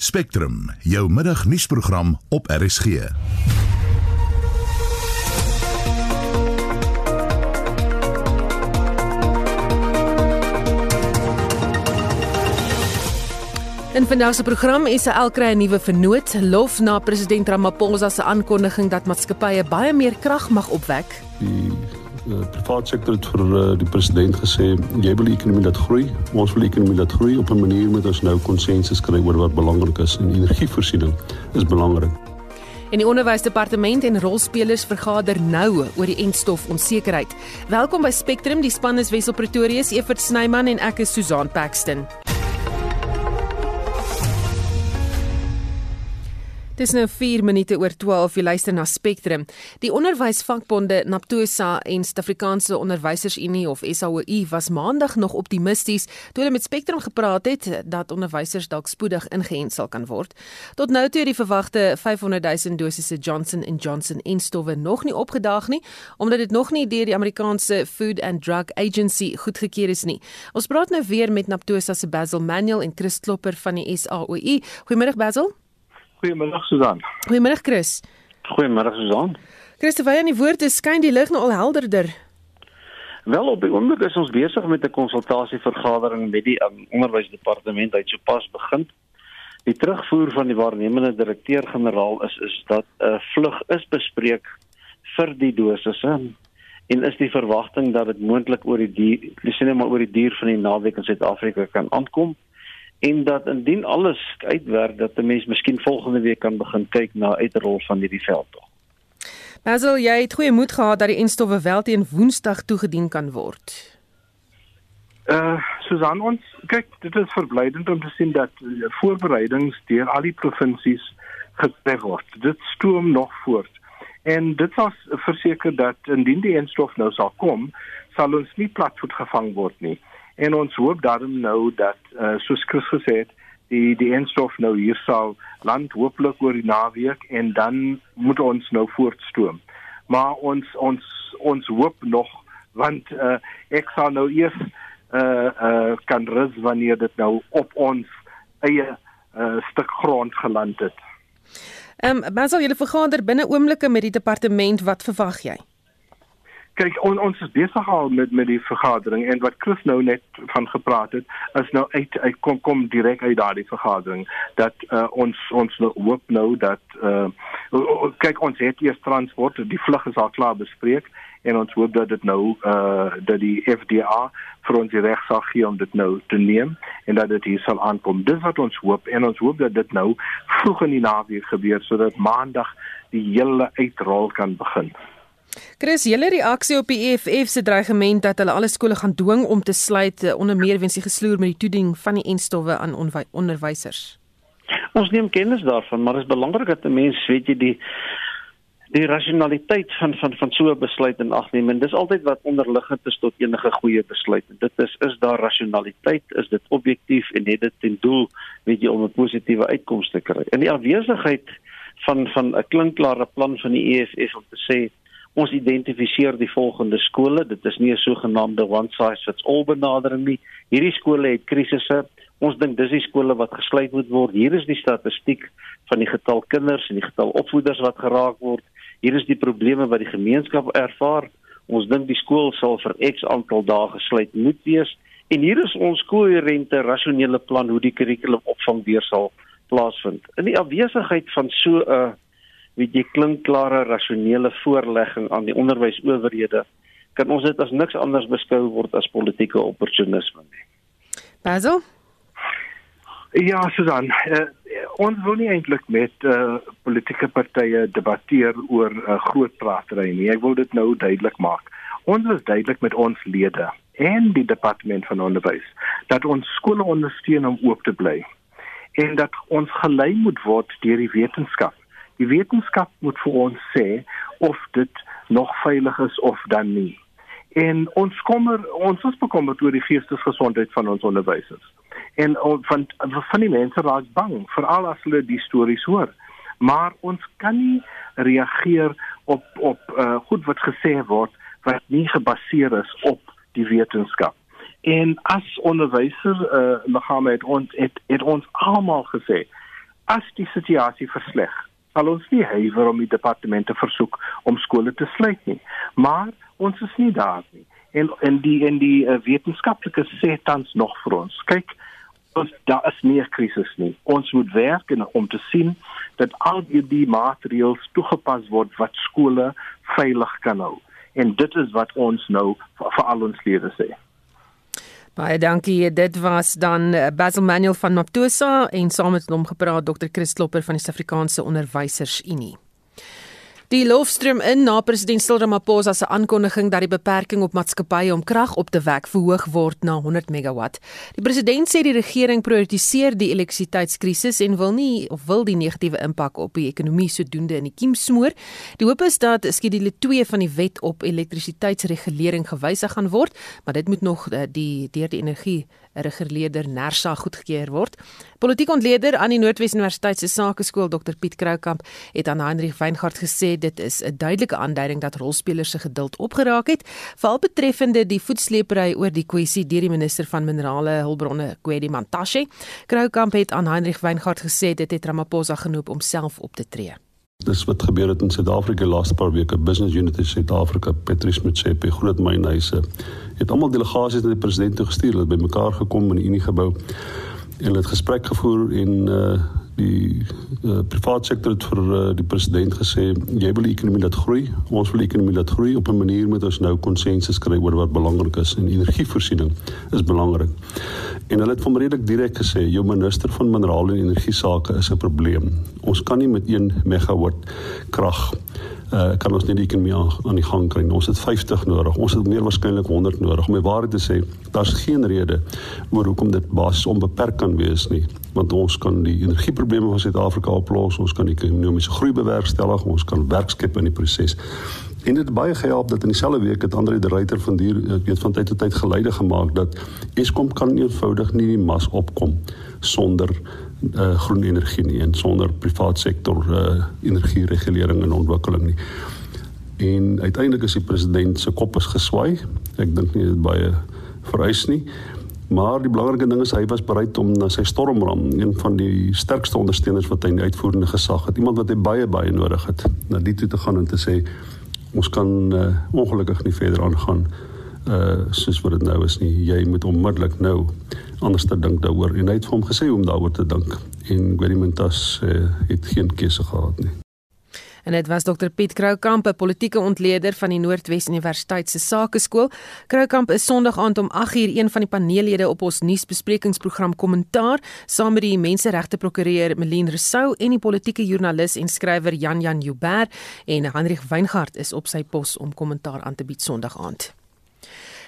Spectrum, jou middagnuusprogram op RSG. In vandag se program is Israel kry 'n nuwe vernoot, lof na president Ramaphosa se aankondiging dat maatskappye baie meer krag mag opwek. Die uh, private sektor het vir uh, die president gesê jy wil die ekonomie laat groei, ons wil die ekonomie laat groei op 'n manier moet ons nou konsensus kry oor wat belangrik is en energievoorsiening is belangrik. En die onderwysdepartement en rolspelers vergader nou oor die entstof onsekerheid. Welkom by Spectrum, die span is Wessel Pretorius, Evert Snyman en ek is Susan Paxton. Dis nou 4 minute oor 12 jy luister na Spectrum. Die onderwysvakbonde Naptosa en Suid-Afrikaanse Onderwysersunie of SAOI was maandag nog optimisties toe hulle met Spectrum gepraat het dat onderwysers dalk spoedig ingeënt sal kan word. Tot nou toe het die verwagte 500 000 dosisse Johnson & Johnson enstowwe nog nie opgedaag nie omdat dit nog nie deur die Amerikaanse Food and Drug Agency goedgekeur is nie. Ons praat nou weer met Naptosa se Basil Manuel en Chris Klopper van die SAOI. Goeiemôre Basil. Goeiemiddag Susan. Goeiemôre Chris. Goeiemôre Susan. Christoffel, aan die woord is skyn die lig nou al helderder. Wel op die oomblik is ons besig met 'n konsultasievergadering met die um, onderwysdepartement uit sopas begin. Die terugvoer van die waarnemende direkteur-generaal is is dat 'n uh, vlug is bespreek vir die dosisse en is die verwagting dat dit moontlik oor die dier, dis net maar oor die duur van die naweek in Suid-Afrika kan aankom en dat indien alles uitwerk dat 'n mens miskien volgende week kan begin kyk na uitrol van hierdie veldtog. Basil, jy het goeie moed gehad dat die enstowwe wel teen Woensdag toegedien kan word. Uh Susan ons kyk dit is verblydend om te sien dat voorbereidings deur al die provinsies getref word. Dit stoom nog voort. En dit was verseker dat indien die enstof nou sal kom, sal ons nie platvoet gevang word nie en ons hoop daarom nou dat uh, soos Chris gesê het die die enstof nou hier sal land hooplik oor die naweek en dan moet ons nou voortstoom maar ons ons ons hoop nog want uh, ek sal nou eers uh, uh, kan rus wanneer dit nou op ons eie uh, stuk grond geland het. Ehm um, maar sal julle vergader binne oomblikke met die departement wat verwag jy? Kyk on, ons is besig al met met die vergadering en wat Chris nou net van gepraat het is nou uit, uit kom kom direk uit daardie vergadering dat uh, ons ons nou hoop nou dat uh, kyk ons het hier transport die vlug is al klaar bespreek en ons hoop dat dit nou uh, dat die FDA vir ons die reg sal gee om dit nou te neem en dat dit hier sal aankom. Dis wat ons hoop en ons hoop dat dit nou vroeg in die naweek gebeur sodat maandag die hele uitrol kan begin Chris, julle reaksie op die EFF se dreigement dat hulle alle skole gaan dwing om te sluit eh, onder meer weens die gesloer met die toediening van die enstowwe aan onderwysers. Ons neem kennis daarvan, maar dit is belangrik dat 'n mens weet jy die die rasionaliteit van van van so 'n besluit in ag neem en dis altyd wat onderliggend is tot enige goeie besluit. Dit is is daar rasionaliteit, is dit objektief en het dit ten doel weet jy om 'n positiewe uitkoms te kry. In die afwesigheid van van 'n klinkklare plan van die EFF om te sê Ons identifiseer die volgende skole. Dit is nie 'n sogenaamde one size fits all benadering nie. Hierdie skole het krisisse. Ons dink dis die skole wat gesluit moet word. Hier is die statistiek van die getal kinders en die getal opvoeders wat geraak word. Hier is die probleme wat die gemeenskap ervaar. Ons dink die skool sal vir X aantal dae gesluit moet wees. En hier is ons koherente rasionele plan hoe die kurrikulum opvang weer sal plaasvind. In die afwesigheid van so 'n uh, weet jy klinkklare rasionele voorlegging aan die onderwysowerhede kan ons dit as niks anders beskou word as politieke opportunisme nie. Basil? Ja, Susan, uh, ons wil nie eintlik met uh, politieke partye debatteer oor uh, groot pratery nie. Ek wil dit nou duidelik maak. Ons is duidelik met ons lede en die departement van onderwys dat ons skole ondersteun om oop te bly en dat ons gelei moet word deur die wetenskap Die wetenskap moet vir ons sê of dit nog veilig is of dan nie. En ons kommer ons is bekommerd oor die geestesgesondheid van ons onderwysers. En van van die mense raak bang veral as hulle die stories hoor. Maar ons kan nie reageer op op uh, goed wat gesê word wat nie gebaseer is op die wetenskap. En as onderwysers uh, liggame het ons het, het ons almal gesê as die situasie versleg, sal ons nie huiwer om die departemente versoek om skole te sluit nie. Maar ons is nie daar nie. En en die en die uh, wetenskaplikes sê tans nog vir ons, kyk, ons daar is nie 'n krisis nie. Ons moet werk en om te sien dat al die maatreëls toegepas word wat skole veilig kan hou. En dit is wat ons nou vir, vir al ons leerders sê. Baie dankie. Dit was dan eh, Basil Manuel van Maptosa en saam met hom gepraat Dr. Chris Klopper van die Suid-Afrikaanse Onderwysers Unie. Die lofstroom in na president Cyril Ramaphosa se aankondiging dat die beperking op maatskappye om krag op te wek verhoog word na 100 megawatt. Die president sê die regering prioritiseer die elektrisiteitskrisis en wil nie of wil die negatiewe impak op die ekonomie sodoende in die kiem smoor. Die hoop is dat skedule 2 van die wet op elektrisiteitsregulering gewysig gaan word, maar dit moet nog eh, die deur die energie reguleerder Nersa goedgekeur word. Politiek ontleder aan die Noordwes Universiteit se Sakeskool Dr Piet Kroukamp het aan Heinrich Weingart gesê dit is 'n duidelike aanduiding dat rolspelers se geduld opgeraak het, veral betreffende die voetsleepery oor die kwessie deur die minister van minerale hulpbronne Kwedi Mantashe. Kroukamp het aan Heinrich Weingart gesê dit het Ramaphosa genoop om self op te tree. Dis wat gebeur het in Suid-Afrika die laaste paar weke. Business Unity Suid-Afrika, Patrice Motsepe, groot mynhuise het almal delegasies na die president toe gestuur. Hulle bymekaar gekom in die Unie gebou hulle het gesprek gevoer en uh die uh, private sektor het vir uh, die president gesê jy wil die ekonomie laat groei. Ons wil die ekonomie laat groei op 'n manier met ons nou konsensus kry oor wat belangrik is en energievoorsiening is belangrik. En hulle het van redelik direk gesê jou minister van minerale en energie sake is 'n probleem. Ons kan nie met 1 megawatt krag uh, kan ons nie die ekonomie aan, aan die gang kry. Ons het 50 nodig. Ons het meer waarskynlik 100 nodig. Om die waarheid te sê, daar's geen rede oor hoekom dit basies onbeperk kan wees nie, want ons kan die energieprobleme van Suid-Afrika oplos. Ons kan die ekonomiese groei bewerkstellig. Ons kan werk skep in die proses. En dit baie gehelp dat in dieselfde week het Andre de Ruyter van die weet van tyd tot tyd geleide gemaak dat Eskom kan eenvoudig nie die mas opkom sonder uh, groen energie nie en sonder privaat sektor uh, energieregulering en ontwikkeling nie. En uiteindelik is die president se kop is geswaai. Ek dink nie dit baie vereis nie. Maar die belangrike ding is hy was bereid om na sy stormram, een van die sterkste ondersteuners wat hy in die uitvoerende gesag het, iemand wat hy baie baie nodig het, na die toe te gaan en te sê ons kan uh, ongelukkig nie verder aangaan uh soos wat dit nou is nie. Jy moet onmiddellik nou anders te dink daaroor en hy het vir hom gesê om daaroor te dink en Guerimentas uh, het geen keuse gehad nie. En dit was Dr Piet Kroukamp, 'n politieke ontleder van die Noordwes Universiteit se Sakeskool. Kroukamp is Sondag aand om 8uur een van die paneellede op ons nuusbesprekingsprogram Kommentaar saam met die menseregte prokureur Melien Rousseau en die politieke joernalis en skrywer Jan Jan Joubert en Hendrik Weingart is op sy pos om kommentaar aan te bied Sondag aand.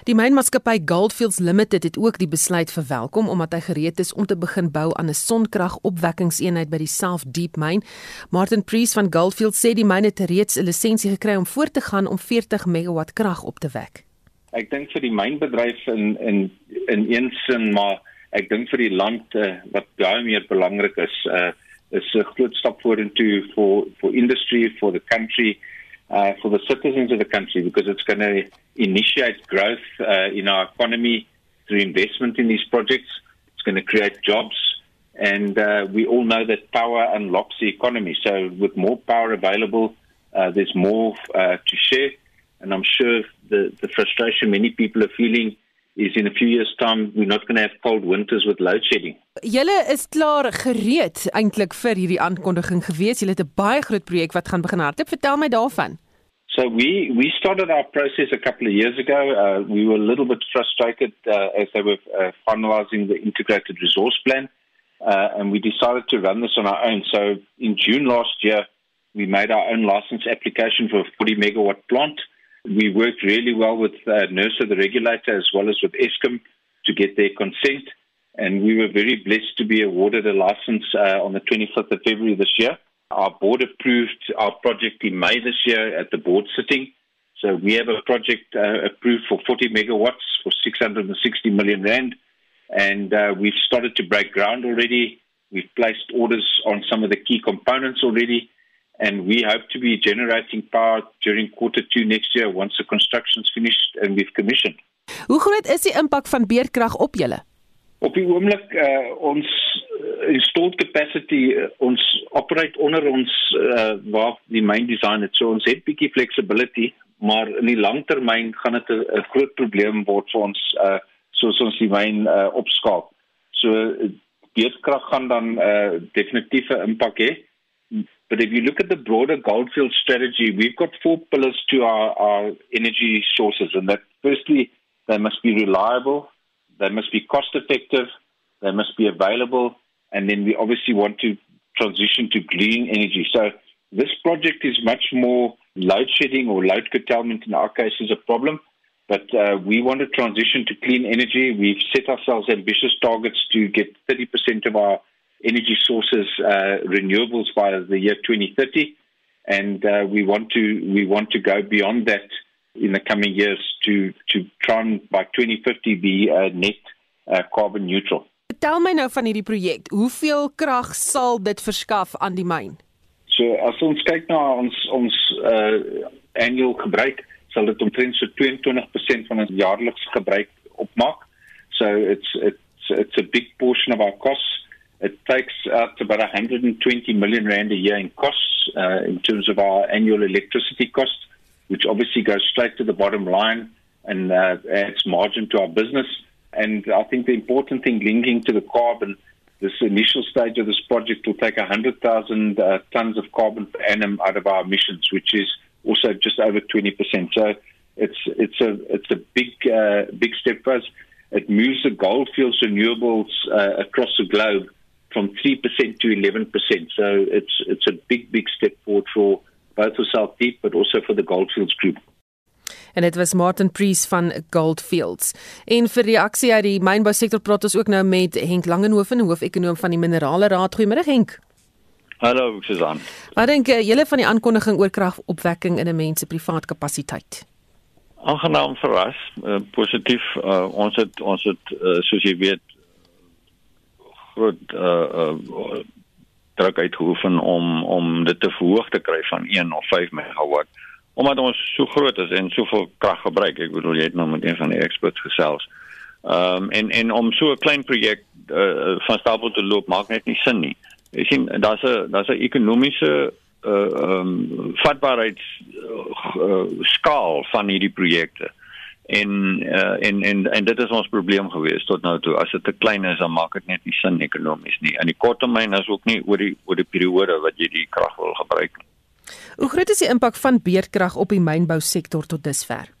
Die mynmaatskappy Goldfields Limited het ook die besluit verwelkom omdat hy gereed is om te begin bou aan 'n sonkragopwekkingseenheid by die South Deep Mine. Martin Priest van Goldfields sê die myn het reeds 'n lisensie gekry om voort te gaan om 40 megawatt krag op te wek. Ek dink vir die mynbedryf in in in een sin maar ek dink vir die land uh, wat baie meer belangrik is uh, is 'n groot stap vorentoe for for industry for the country uh, for the citizens of the country because it's going to initiate growth uh, in our economy through investment in these projects. It's going to create jobs. And uh, we all know that power unlocks the economy. So, with more power available, uh, there's more uh, to share. And I'm sure the, the frustration many people are feeling is in a few years time we're not going to have cold winters with load shedding. Julle is klaar gereed eintlik vir hierdie aankondiging gewees. Julle het 'n baie groot projek wat gaan begin hardloop. Vertel my daarvan. So we we started our process a couple of years ago. Uh, we were a little bit frustrated uh, as they were uh, finalizing the integrated resource plan, uh, and we decided to run this on our own. So in June last year, we made our own license application for a 40 megawatt plant. We worked really well with uh, NERSA, the regulator, as well as with ESCOM to get their consent. And we were very blessed to be awarded a license uh, on the 25th of February this year. Our board approved our project in May this year at the board sitting. So we have a project uh, approved for 40 megawatts for 660 million rand. And uh, we've started to break ground already. We've placed orders on some of the key components already. and we hope to be generating power during quarter 2 next year once the construction's finished and we've commissioned. Hoe groot is die impak van beerkrag op julle? Op die oomblik uh, ons installed capacity uh, ons operate onder ons uh, waar die myn design het so ons het bietjie flexibility maar in die langtermyn gaan dit 'n groot probleem word vir ons uh, soos ons die myn uh, opskaal. So beeskrag gaan dan 'n uh, definitiewe impak hê. But if you look at the broader Goldfield strategy, we've got four pillars to our, our energy sources, and that firstly, they must be reliable, they must be cost effective, they must be available, and then we obviously want to transition to green energy. So this project is much more load shedding or load curtailment in our case is a problem. But uh, we want to transition to clean energy. We've set ourselves ambitious targets to get 30% of our energy sources uh, renewables by the year 2030, and uh, we want to we want to go beyond that in the coming years to to try and by 2050 be uh, net uh, carbon neutral. Tel my nou van hierdie projek. Hoeveel krag sal dit verskaf aan die myn? So as ons kyk na ons ons uh, annual gebruik, sal dit omtrent so 22% van ons jaarlikse gebruik opmaak. So it's it's it's a big portion of our costs. It takes out about 120 million rand a year in costs uh, in terms of our annual electricity costs, which obviously goes straight to the bottom line and uh, adds margin to our business. And I think the important thing linking to the carbon, this initial stage of this project will take 100,000 uh, tons of carbon per annum out of our emissions, which is also just over 20%. So it's it's a it's a big uh, big step for us. It moves the goldfields renewables uh, across the globe from 3% to 11%. So it's it's a big big step South Deep but also for the Goldfields group. En dit was Martin Priest van Goldfields. En vir reaksie uit die mynbousektor praat ons ook nou met Henk Langenhoven, hoofekonoom van die Minerale Raad. Goeiemôre Henk. Hallo Susan. Wat dink jy julle van die aankondiging oor kragopwekking in 'n mens se privaat kapasiteit? Aangenaam verras, uh, positief. Uh, ons het ons het uh, soos jy weet groot uh, uh, druk uitgeoefen om om dit te verhoog te kry van 1 of 5 megawatt omdat ons so groot is en soveel krag gebruik. Ek bedoel jy het nou met een van die experts gesels. Ehm um, en en om so 'n klein projek uh, van stapel te loop maak net nie sin nie. Jy sien daar's 'n daar's 'n ekonomiese uh ehm um, vatbaarheids uh, skaal van hierdie projekte. En uh en en en dit is ons probleem gewees tot nou toe. As dit te klein is, dan maak dit net nie sin ekonomies nie. In die kort termyn is ook nie oor die oor die periode wat jy die krag wil gebruik nie. Hoe groot is die impak van beerdkrag op die mynbousektor tot dusver?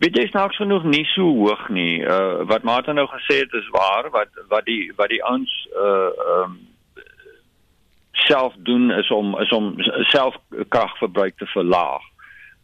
Weet jy snaaks genoeg nie so hoog nie. Uh wat Martin nou gesê het is waar wat wat die wat die ons uh ehm um, self doen is om is om self kragverbruik te verlaag.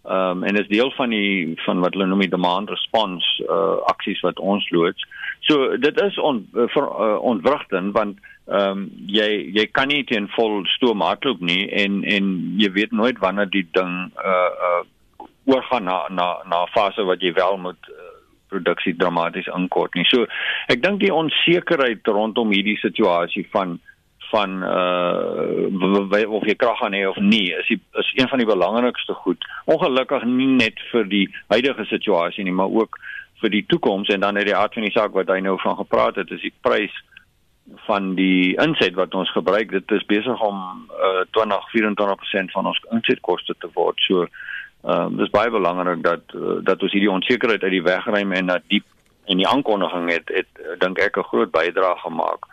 Ehm um, en is deel van die van wat hulle noem die demand response uh aksies wat ons loods. So dit is on, ver, uh, ontwrigtend want ehm um, jy jy kan nie teen vol stoom hardloop nie en en jy weet nooit wanneer die ding uh uh oorgaan na na na 'n fase wat jy wel moet uh, produksie dramaties inkort nie. So ek dink die onsekerheid rondom hierdie situasie van van uh of jy krag gaan hê of nie is die, is een van die belangrikste goed. Ongelukkig nie net vir die huidige situasie nie, maar ook vir die toekoms en dan net die aard van die saak wat hy nou van gepraat het, is die prys van die inset wat ons gebruik. Dit is besig om uh 20 24% van ons insetkoste te word. So ehm uh, dis baie belangrik dat uh, dat ons hierdie onsekerheid uit die weg ruim en dat diep en die aankondiging het het dink ek 'n groot bydrae gemaak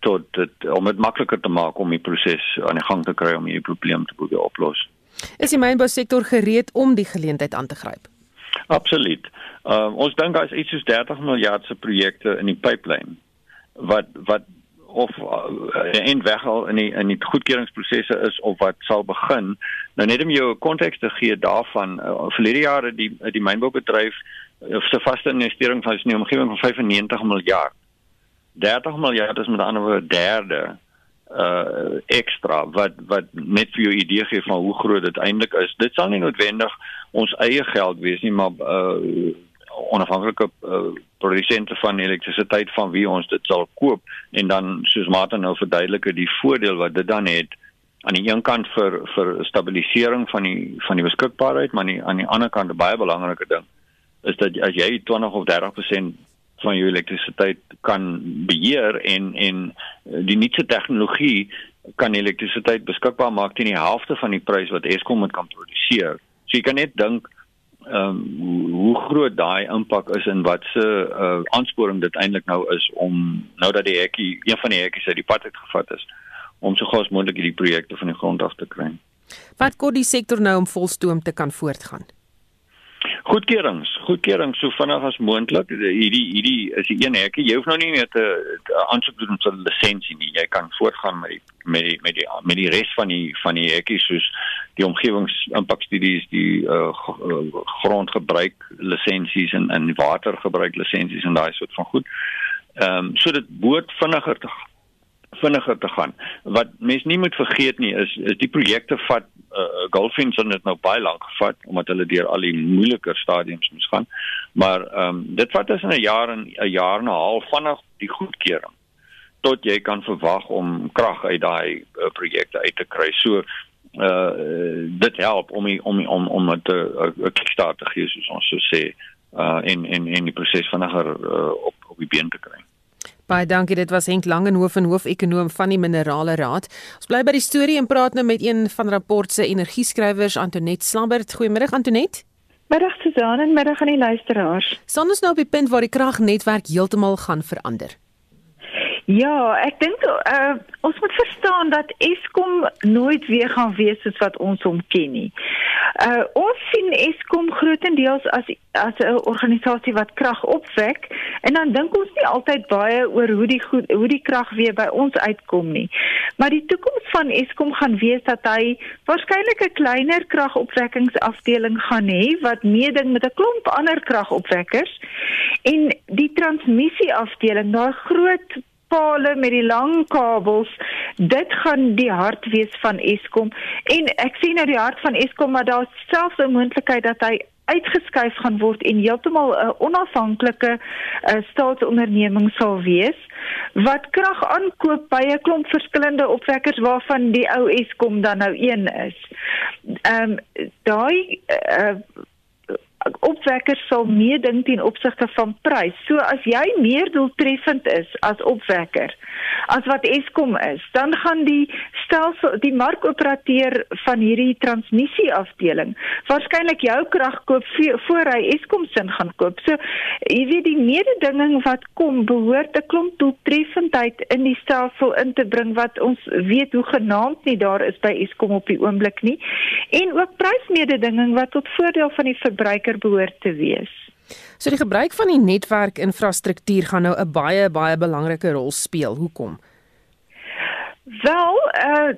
tot dit om dit makliker te maak om die proses aan die gang te kry om hierdie probleem te probeer oplos. Is die mynbousektor gereed om die geleentheid aan te gryp? Absoluut. Uh, ons dink daar is iets soos 30 miljard se projekte in die pipeline wat wat of uh, en weg al in die in die goedkeuringsprosesse is of wat sal begin. Nou net om jou 'n konteks te gee daarvan, uh, verlede jare die die mynboubedryf uh, se vaste investering was in die omgewing van 95 miljard. 30 miljard is met ander woorde derde uh ekstra wat wat net vir jou idee gee van hoe groot dit eintlik is. Dit sal nie noodwendig ons eie geld wees nie, maar uh onafhanklike uh, produsente van elektrisiteit van wie ons dit sal koop en dan soos Martin nou verduidelik die voordeel wat dit dan het aan die een kant vir vir stabilisering van die van die beskikbaarheid, maar nie, aan die ander kant 'n baie belangrike ding is dat as jy 20 of 30% van jou elektrisiteit kan beheer en en die nuutste tegnologie kan elektrisiteit beskikbaar maak teen die helfte van die prys wat Eskom moet kan produseer. So jy kan net dink ehm um, hoe groot daai impak is en wat se uh, aansporing dit eintlik nou is om nou dat die hekkie een van die hekkies uit die pad het gevat is om so gous moontlik hierdie projekte van die grond af te kry. Wat kort die sektor nou om volstoom te kan voortgaan? Goedkeurings, goedkeurings so vinnig as moontlik. Hierdie hierdie is die een hekkie. Jy hoef nou nie meer te aansoek doen vir 'n lisensie nie. Jy kan voortgaan met die met die met die met die res van die van die hekkies soos die omgewingsimpakstudies, die uh, grondgebruik lisensies en en watergebruik lisensies en daai soort van goed. Ehm um, so dit behoort vinniger te vinniger te gaan. Wat mense nie moet vergeet nie is is die projekte vat uh, Golfins het dit nou baie lank gevat omdat hulle deur al die moeiliker stadiums moes gaan. Maar ehm um, dit vat tussen 'n jaar en 'n jaar en 'n half vanaf die goedkeuring tot jy kan verwag om krag uit daai uh, projekte uit te kry. So uh dit help om die, om die, om om met 'n kickstart te gee soos ons so sê uh in in in die proses vinniger uh, op op die been te kry. Baie dankie. Dit was Henk Langenhoven, hoofekonoom van die Minerale Raad. Ons bly by die storie en praat nou met een van rapport se energieskrywers, Antonet Slambert. Goeiemiddag Antonet. Middag Susan en middag aan die luisteraars. Sonder nou op die punt waar die kragnetwerk heeltemal gaan verander. Ja, ek dink uh, ons moet verstaan dat Eskom nooit weer gaan wees soos wat ons hom ken nie. Uh ons sien Eskom grootendeels as as 'n organisasie wat krag opwek en dan dink ons nie altyd baie oor hoe die goed, hoe die krag weer by ons uitkom nie. Maar die toekoms van Eskom gaan wees dat hy waarskynlik 'n kleiner kragopwekkingsafdeling gaan hê wat meeding met 'n klomp ander kragopwekkers en die transmissieafdeling, daai groot pale met die lang kabels dit gaan die hart wees van Eskom en ek sien nou die hart van Eskom maar daar selfs 'n moontlikheid dat hy uitgeskuif gaan word en heeltemal 'n onafhanklike uh, staatsonderneming sal wees wat krag aankoop by 'n klomp verskillende opwekkers waarvan die ou Eskom dan nou een is. Ehm um, daai uh, opwekkers sal meeding ten opsigte van prys. So as jy meer doeltreffend is as opwekker as wat Eskom is, dan gaan die stelsel die markoperateur van hierdie transmissieafdeling waarskynlik jou krag koop voor hy Eskom se gaan koop. So jy weet die mededinging wat kom behoort 'n klomp doeltreffendheid in die stelsel in te bring wat ons weet hoe genaamd nie daar is by Eskom op die oomblik nie en ook prysmededinging wat tot voordeel van die verbruiker seker behoort te wees. So die gebruik van die netwerkinfrastruktuur gaan nou 'n baie baie belangrike rol speel. Hoekom? Wel, uh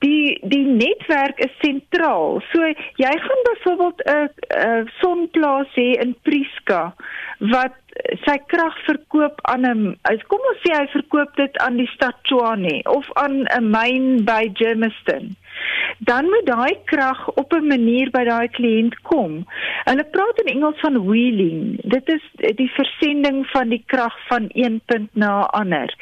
die die netwerk is sentraal. So jy gaan byvoorbeeld 'n 'n sonplaas hê in Prieska wat sy krag verkoop aan 'n kom ons sê hy verkoop dit aan die stad Tshwane of aan 'n myn by Germiston dan moet daai krag op 'n manier by daai kliënt kom. Hulle praat in Engels van wheeling. Dit is die versending van die krag van een punt na 'n ander.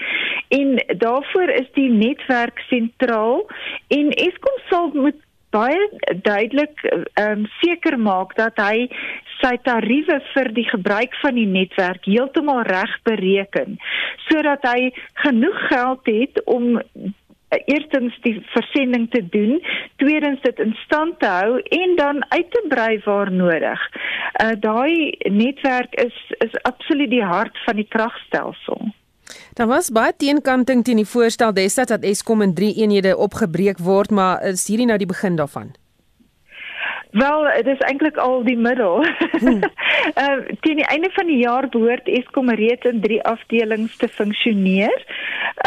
En daarvoor is die netwerk sentraal en Eskom sal moet baie duidelik ehm um, seker maak dat hy sy tariewe vir die gebruik van die netwerk heeltemal reg bereken sodat hy genoeg geld het om eerstens die versending te doen, tweedens dit in stand te hou en dan uit te brei waar nodig. Uh daai netwerk is is absoluut die hart van die kragstelsel. Daar was baie teenkanting teen die voorstel destyds dat Eskom in 3 eenhede opgebreek word, maar is hierdie nou die begin daarvan? Wel, dit is eintlik al die middel. Hmm. uh, teen die einde van die jaar behoort Eskom reeds in drie afdelings te funksioneer.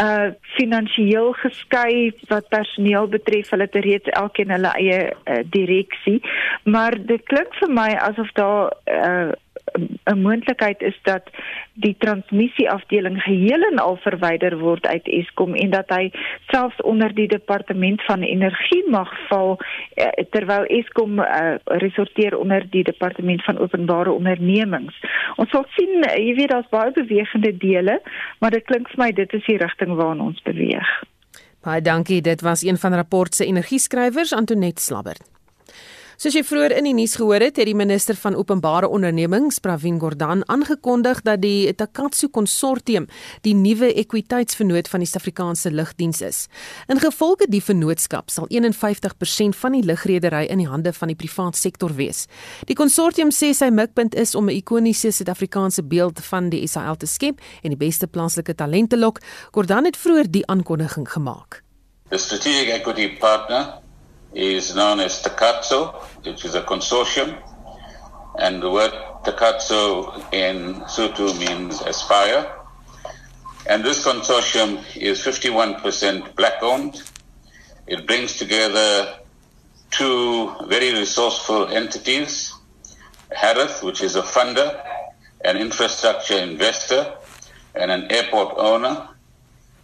Uh finansiëel geskei wat personeel betref, hulle het reeds elkeen hulle eie uh, direksie, maar dit klink vir my asof daar uh 'n moontlikheid is dat die transmissieafdeling geheel en al verwyder word uit Eskom en dat hy selfs onder die departement van energie mag val eh, terwyl Eskom uh, resorteer onder die departement van openbare ondernemings. Ons sal sien, jy weet daar's baie bewegende dele, maar dit klink vir my dit is die rigting waarna ons beweeg. Baie dankie, dit was een van rapport se energieskrywers Antonet Slabbert. Soos jy vroeër in die nuus gehoor het, het die minister van Openbare Ondernemings, Pravin Gordhan, aangekondig dat die Takatsu Konsortium die nuwe ekwiteitsvernoot van die Suid-Afrikaanse lugdiens is. Ingevolge die vennootskap sal 51% van die lugredery in die hande van die privaat sektor wees. Die konsortium sê sy mikpunt is om 'n ikoniese Suid-Afrikaanse beeld van die SAL te skep en die beste plaaslike talente lok. Gordhan het vroeër die aankondiging gemaak. The strategic equity partner is known as Takatsu, which is a consortium. And the word Takatsu in Sutu means aspire. And this consortium is 51% black owned. It brings together two very resourceful entities Harith, which is a funder, an infrastructure investor, and an airport owner,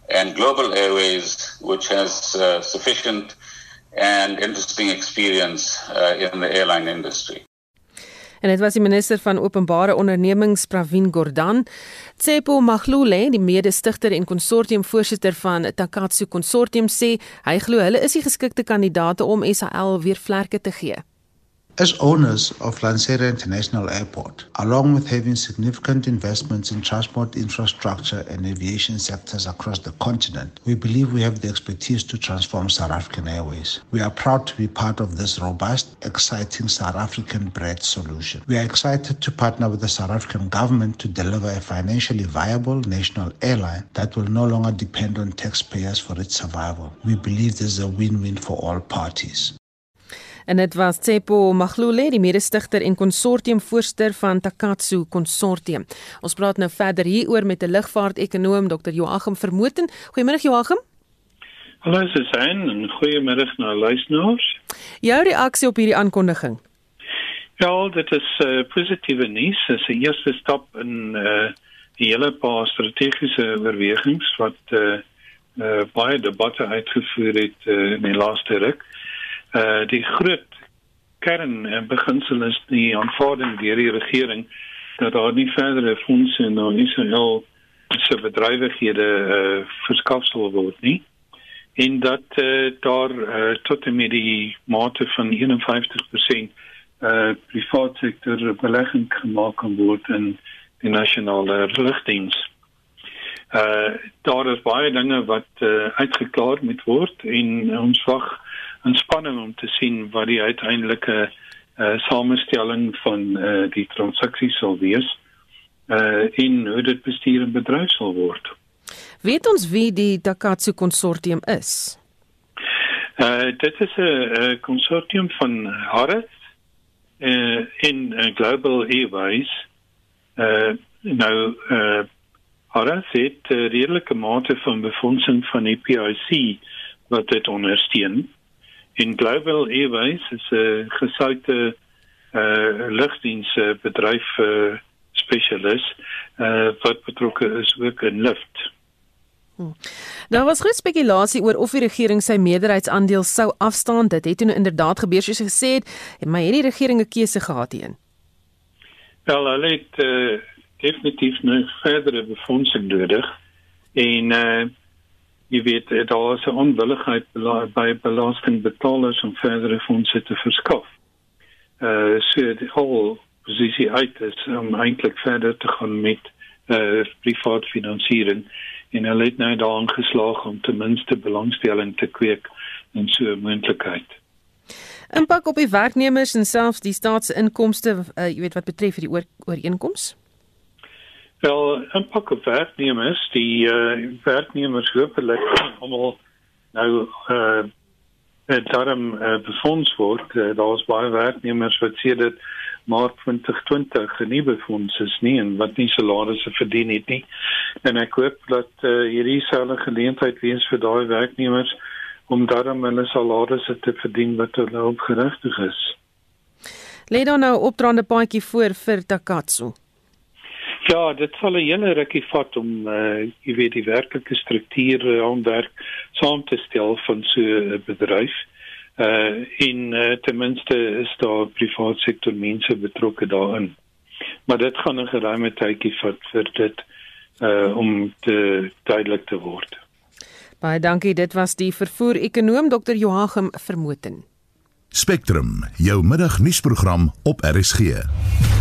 and Global Airways, which has uh, sufficient and interesting experience uh, in the airline industry. En dit was die minister van openbare ondernemings Pravin Gordhan. Tsepo Maglule, die mede-stigter en konsortiumvoorsitter van Takatsu Konsortium sê hy glo hulle is die geskikte kandidaate om SAL weer vlerke te gee. As owners of Lanseria International Airport, along with having significant investments in transport infrastructure and aviation sectors across the continent, we believe we have the expertise to transform South African Airways. We are proud to be part of this robust, exciting South African bred solution. We are excited to partner with the South African government to deliver a financially viable national airline that will no longer depend on taxpayers for its survival. We believe this is a win-win for all parties. En dit was Tsepo Maglule, die mede-stigter en konsortiumvoorsitter van Takatsu Konsortium. Ons praat nou verder hieroor met 'n lugvaart-ekonoom Dr. Joachim Vermoten. Goeiemôre Joachim. Hallo Susan en goeiemôre na luisteraars. Jou reaksie op hierdie aankondiging? Ja, dit is 'n uh, positiewe nuus. Dit is 'n eerste stap in 'n uh, hele paar strategiese oorwegings wat uh, uh, baie debatte uitgevoer het uh, in die laaste ruk. Uh die groot kern en beginsel is die aanvaarding deur die regering dat daar nie verdere fondse na Israel se bedrywighede uh verskaf sal word nie en dat uh, daar uh, tot en met die mate van 51% uh privaat sektor belegging gemaak kan word in die nasionale lugdiens. Uh daar is baie dinge wat uh, uitgeklaar moet word en ons wag inspanning om te sien wat die uiteindelike uh, samestelling van uh, die transaksie sal wees uh, en hoe dit bestuur en bedryf sal word. Weet ons wie die Takatsu konsortium is? Uh, dit is 'n konsortium van Harris uh, in uh, Global Airways. Uh, nou uh, Harris het 'n uh, redelike mate van befondsing van die PIC wat dit ondersteun in Global Airways is 'n gesoute uh lugdiensbedryf uh, spesialis uh wat betrokke is ook in lift. Hmm. Daar was groot spekulasie oor of die regering sy meerderheidsaandeel sou afstaan. Dit het toe inderdaad gebeur soos gesê het, maar het die regering 'n keuse gehad hierin? Wel, hulle het uh, definitief nog verdere befondsing nodig en uh jy weet eh, daar is 'n onwilligheid by belastingbetalers om verdere fondse te verskaf. Uh so die whole posisie uit is om eintlik verder te gaan met uh privaat finansiering en hulle het nou daarin geslaag om ten minste belangstelling te kweek in so 'n moontlikheid. Impak op die werknemers en selfs die staatsinkomste, uh, jy weet wat betref die oor, ooreenkomste? Wel, impak op werknemers, die uh, werknemers hopelik almal nou uh daarom uh, befonds word. Uh, daar is baie werknemers wat sê dat Maart 2020 nie befonds is nie en wat nie salarisse verdien het nie. En ek hoop dat uh, hierdie selfe geleentheid wees vir daai werknemers om daarom hulle salarisse te verdien wat hulle opgerig is. Lê dan nou opdraande paadjie voor vir Takatsu. Ja, dit sal 'n hele rukkie vat om uh jy weet die werklike strukture om werk saam te stel van so 'n bedryf. Uh in uh, ten minste is daar private sektor mense betrokke daarin. Maar dit gaan 'n geruime tydjie vat vir dit uh om te duidelik te word. Baie dankie, dit was die vervoer ekonom Dr. Joachim Vermoten. Spectrum, jou middagnuusprogram op RSG.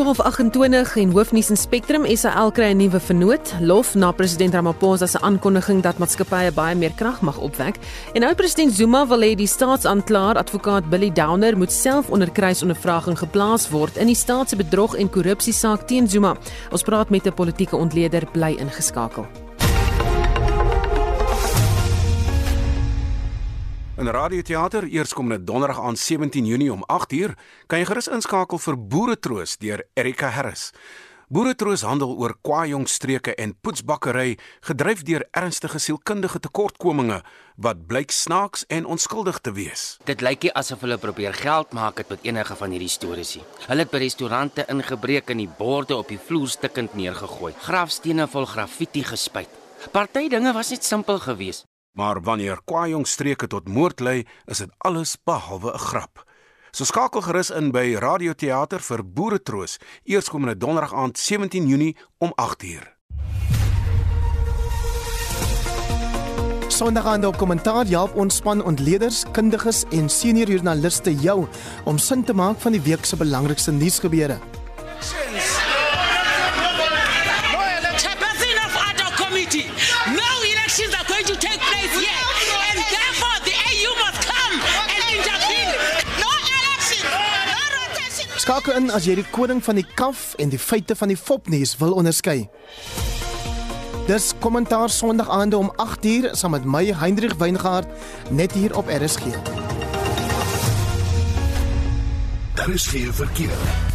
1228 en hoofnuus in Spectrum SAL kry 'n nuwe vernoot, lof na president Ramaphosa se aankondiging dat maatskappye baie meer krag mag opwek. En nou president Zuma wil hê die staatsaanklaer advokaat Billy Downer moet self onder kruisondervraging geplaas word in die staat se bedrog en korrupsie saak teen Zuma. Ons praat met 'n politieke ontleder bly ingeskakel. In radioteater eerskomende donderdag aan 17 Junie om 8uur kan jy gerus inskakel vir Boeretroos deur Erika Harris. Boeretroos handel oor kwaaijong streke en poetsbakkery gedryf deur ernstige sielkundige tekortkominge wat blyk snaaks en onskuldig te wees. Dit lyk nie asof hulle probeer geld maak met enige van hierdie stories nie. Hulle het by restaurante ingebreek en die borde op die vloer stikkend neergegooi. Grafstene vol graffiti gespuit. Party dinge was net simpel geweest. Maar wanneer kwaaijong streke tot moord lei, is dit alles behalwe 'n grap. So skakel gerus in by Radioteater vir Boeretroos, eerskomende donderdag aand 17 Junie om 8uur. Sondag aand op kommentaar help ons span ontleeders, kundiges en senior joernaliste jou om sin te maak van die week se belangrikste nuusgebeure. Skakel in as jy die koning van die kaf en die feite van die fopnuus wil onderskei. Dis kommentaar Sondag aande om 8uur saam met my Hendrik Weingart net hier op RSG. Daar is geen verkeer.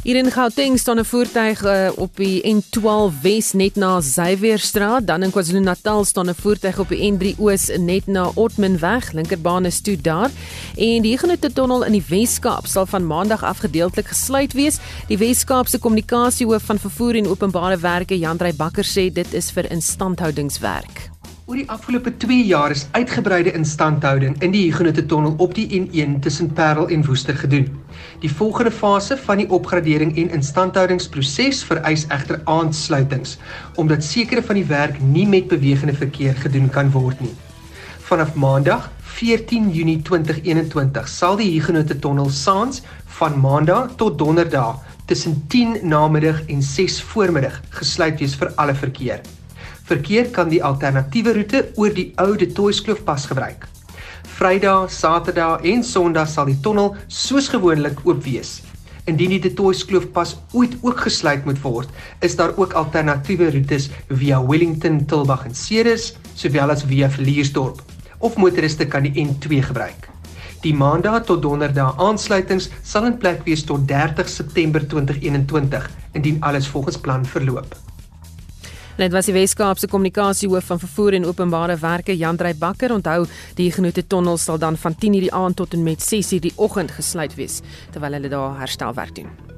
Hier in Gauteng staan 'n voertuig uh, op die N12 Wes net na Xavierstraat, dan in KwaZulu-Natal staan 'n voertuig op die N3 Oos net na Otmanweg, linkerbaan is toe daar. En die Huguenot tunnel in die Wes-Kaap sal van Maandag af gedeeltelik gesluit wees. Die Wes-Kaap se kommunikasiehoof van vervoer en openbare werke, Jandrey Bakker sê dit is vir instandhoudingswerk. Oor die afgelope 2 jaar is uitgebreide instandhouding in die Huguenot tunnel op die N1 tussen Parel en Woester gedoen. Die volgende fase van die opgradering en instandhoudingsproses vereis egter aansluitings omdat sekere van die werk nie met bewegende verkeer gedoen kan word nie. Vanaf Maandag 14 Junie 2021 sal die Huguenot tunnel saans van Maandag tot Donderdag tussen 10 namiddag en 6 voormiddag gesluit wees vir alle verkeer. Verkeer kan die alternatiewe roete oor die ou De Toitskloof pas gebruik. Vrydag, Saterdag en Sondag sal die tonnel soos gewoonlik oop wees. Indien die De Toitskloof pas ooit ook gesluit moet word, is daar ook alternatiewe roetes via Wellington, Tilbag en Ceres, sowel as via Vliersdorp. Of motoriste kan die N2 gebruik. Die Maandag tot Donderdag aansluitings sal in plek wees tot 30 September 2021 indien alles volgens plan verloop. Net was die Weskaapse kommunikasiehoof van vervoer en openbare werke Jandrey Bakker onthou die genoemde tonnel sal dan van 10:00 die aand tot en met 6:00 die oggend gesluit wees terwyl hulle daar herstelwerk doen.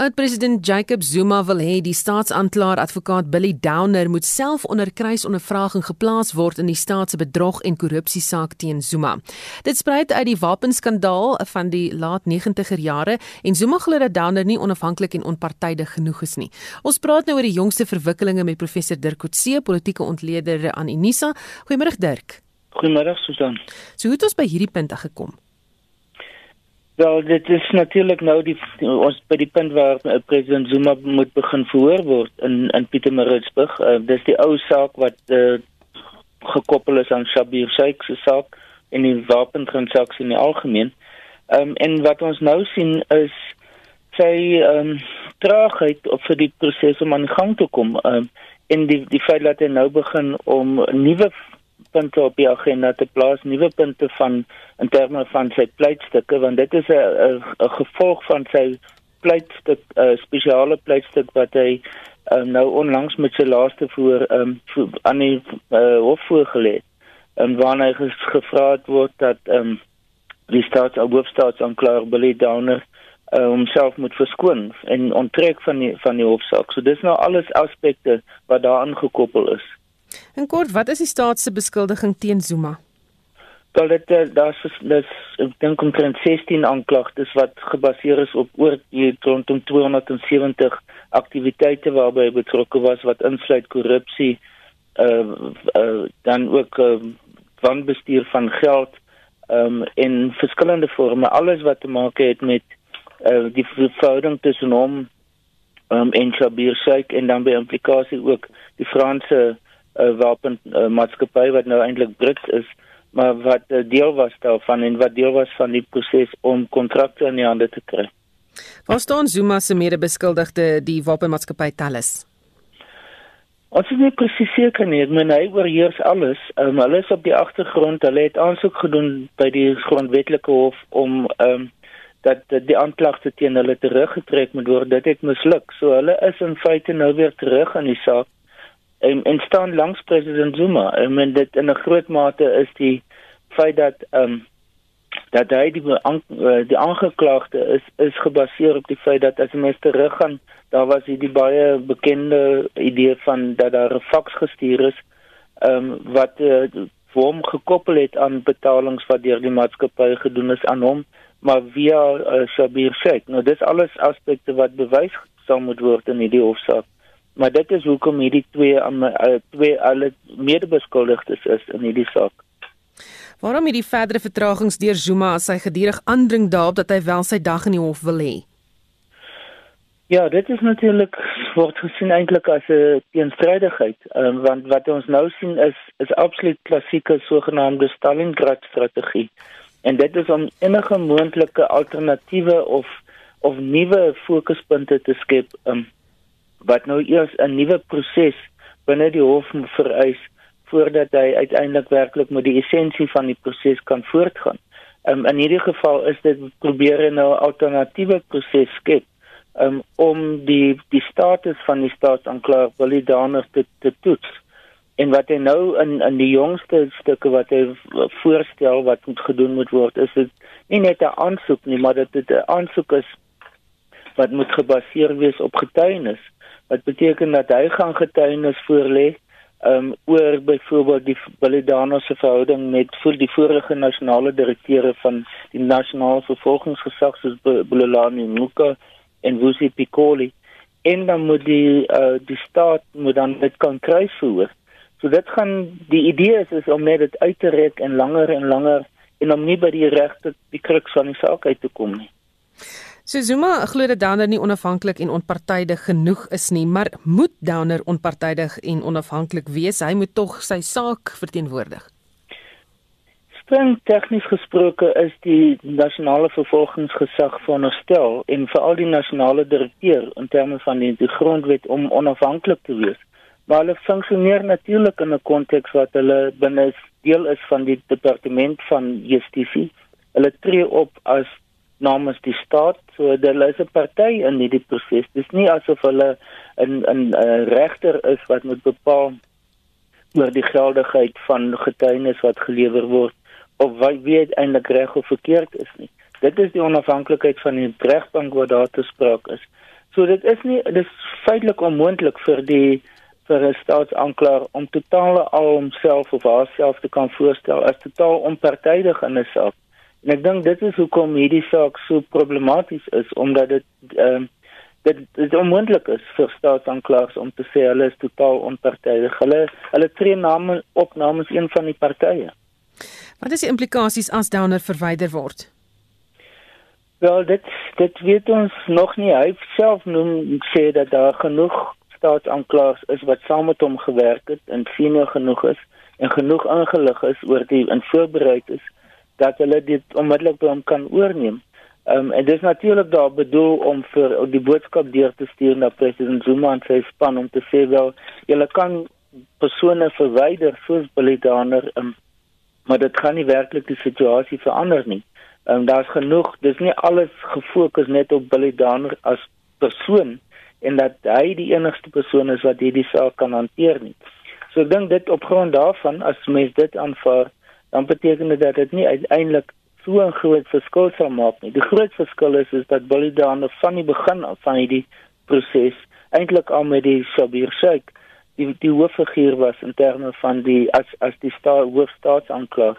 Oud-president Jacob Zuma wil hê die staatsanklaer advokaat Billy Downer moet self onder kruisondervraging geplaas word in die staat se bedrog en korrupsie saak teen Zuma. Dit spruit uit die wapenskandaal van die laat 90er jare en Zuma glo dat Downer nie onafhanklik en onpartydig genoeg is nie. Ons praat nou oor die jongste verwikkelinge met professor Dirk Coetzee, politieke ontleder aan Unisa. Goeiemôre Dirk. Goeiemôre Susan. So hoe het ons by hierdie punt gekom? Wel, dit is natuurlik nou die ons by die punt waar uh, president Zuma moet begin verhoor word in in Pietermaritzburg. Uh, dis die ou saak wat uh, gekoppel is aan Shabir Sheikh se saak en die wapentransaksie in die algemeen. Ehm um, en wat ons nou sien is sy ehm um, traagheid op vir die proses om aan die gang te kom. Ehm um, en die die feit dat hy nou begin om nuwe punte op die agenda te plaas, nuwe punte van in terme van sy pleitstukke want dit is 'n 'n gevolg van sy pleitstuk 'n uh, spesiale pleitstuk wat hy um, nou onlangs met sy laaste voor um, aan die uh, hof voorgelê en waarna hy gevra het word dat um, die staats hoofstaatsanklaer Billy Downer homself moet verskoon en onttrek van die van die hofsaak. So dis nou alles aspekte wat daaraan gekoppel is. En kort, wat is die staat se beskuldiging teen Zuma? Wel dit eh, daar's dis ek dink omtrent 16 aanklagtes wat gebaseer is op oor die rondom 270 aktiwiteite waarby hy betrokke was wat insluit korrupsie uh, uh dan ook uh, wanbestuur van geld um in verskillende forme alles wat te maak het met uh die verhouding tussen hom um en Shabir Sheikh en dan by implikasie ook die Franse uh, wapen uh, maatskappy wat nou eintlik Brits is maar wat uh, deel was daarvan en wat deel was van die proses om kontrakte in die hande te kry. Waar staan Zuma se mede-beskuldigde die wapenmaatskappy Thales? Ons is nie presies seker nie, maar hy oorheers alles. Um, hulle is op die agtergrond. Hulle het aansoek gedoen by die grondwetlike hof om ehm um, dat die aanklagte teen hulle teruggetrek moet word. Dit het misluk. So hulle is in feite nou weer terug in die saak en, en staan langs president Zuma. Ek meen dit in 'n groot mate is die feit dat ehm um, dat hy die eh, die aangeklaagde is is gebaseer op die feit dat as mens teruggaan, daar was hier die baie bekende idee van dat daar 'n faks gestuur is ehm um, wat uh, vir hom gekoppel het aan betalings wat deur die maatskappy gedoen is aan hom maar via uh, Shabir Sheikh. Nou dis alles aspekte wat bewys sal moet word in hierdie hofsaak maar dit is hoekom hierdie twee uh, twee alle medebeskuldigdes is in hierdie saak. Waarom hierdie verdere vertragings deur Zuma as hy gedurig aandring daarop dat hy wel sy dag in die hof wil hê? Ja, dit is natuurlik word gesien eintlik as 'n teenstrydigheid, um, want wat ons nou sien is is absoluut klassieke sogenaamde Stalingrad strategie. En dit is om enige moontlike alternatiewe of of nuwe fokuspunte te skep um, wat nou eers 'n nuwe proses binne die hof vereis voordat hy uiteindelik werklik met die essensie van die proses kan voortgaan. Um, in hierdie geval is dit probeer nou 'n alternatiewe proses skep um, om die die status van die staatsanklaer validaner te te toets. En wat hy nou in in die jongste stukke wat hy voorstel wat moet gedoen moet word is dit nie net 'n aansoek nie, maar dit 'n aansoek is wat moet gebaseer wees op getuienis wat beteken dat hy gaan getuienis voorlê um oor byvoorbeeld die Belidano se verhouding met vir die vorige nasionale direkteure van die nasionale vervolgingsgesag soos Bulelani Muka en Vusi Pikoli en dan moet die uh, die staat moet dan dit kan kry voor. So dit gaan die idee is, is om net dit uit te rek en langer en langer en om nie by die regte die kruks van die saak uit te kom nie. So Zuma glo dat Downer nie onafhanklik en onpartydig genoeg is nie, maar moet Downer onpartydig en onafhanklik wees? Hy moet tog sy saak verteenwoordig. Streng tegnies gesproke is die nasionale vervolgingsgesag veronderstel en veral die nasionale direkteur in terme van die, die grondwet om onafhanklik te wees. Maar hulle funksioneer natuurlik in 'n konteks wat hulle binne deel is van die departement van justisie. Hulle tree op as namens die staat. So hulle is 'n party in hierdie proses. Dis nie asof hulle 'n 'n regter is wat moet bepaal oor die geldigheid van getuienis wat gelewer word of wat wie eintlik reg of verkeerd is nie. Dit is die onafhanklikheid van die regbank wat daar te sprake is. So dit is nie dis feitelik onmoontlik vir die vir 'n staatsanklaer om totaal al homself of haarself te kan voorstel as totaal onpartydig in 'n saak. En ek dink dit is hoekom hierdie saak so problematies is omdat dit ehm uh, dit dit onmoontlik is vir staatsanklaers om te sê hulle is totaal onpartydig. Hulle hulle tree name op namens een van die partye. Wat is die implikasies as Downer verwyder word? Wel dit dit weet ons nog nie. Hy self noem sê dat daar genoeg staatsanklaers is wat saam met hom gewerk het en senior genoeg is en genoeg ingelig is oor die in voorbereid is dat hulle dit onmiddellik by hom kan oorneem. Ehm um, en dis natuurlik daar bedoel om vir die boodskap deur te stuur na president Zuma en sy span om te sê wel julle kan persone verwyder soos Belidaner um, maar dit gaan nie werklik die situasie verander nie. Ehm um, daar's genoeg, dis nie alles gefokus net op Belidaner as persoon en dat hy die enigste persoon is wat hierdie saak kan hanteer nie. So ek dink dit op grond daarvan as mens dit aanvaar dan beteken dit dat dit nie uiteindelik so 'n groot verskil sal maak nie. Die groot verskil is is dat Bolidane van die begin af van hierdie proses eintlik al met die Sabir Sheikh die die hooffiguur was in terme van die as as die sta, hoofstaatsanklaer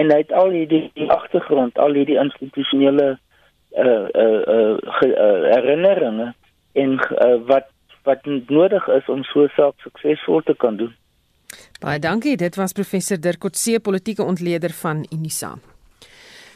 en hy het al hierdie die agtergrond, al hierdie institusionele uh uh uh, ge, uh herinneringe en uh, wat wat nodig is om so 'n saak suksesvol te kan doen. Baie dankie. Dit was professor Dirk Coetzee, politieke ontleder van Unisa.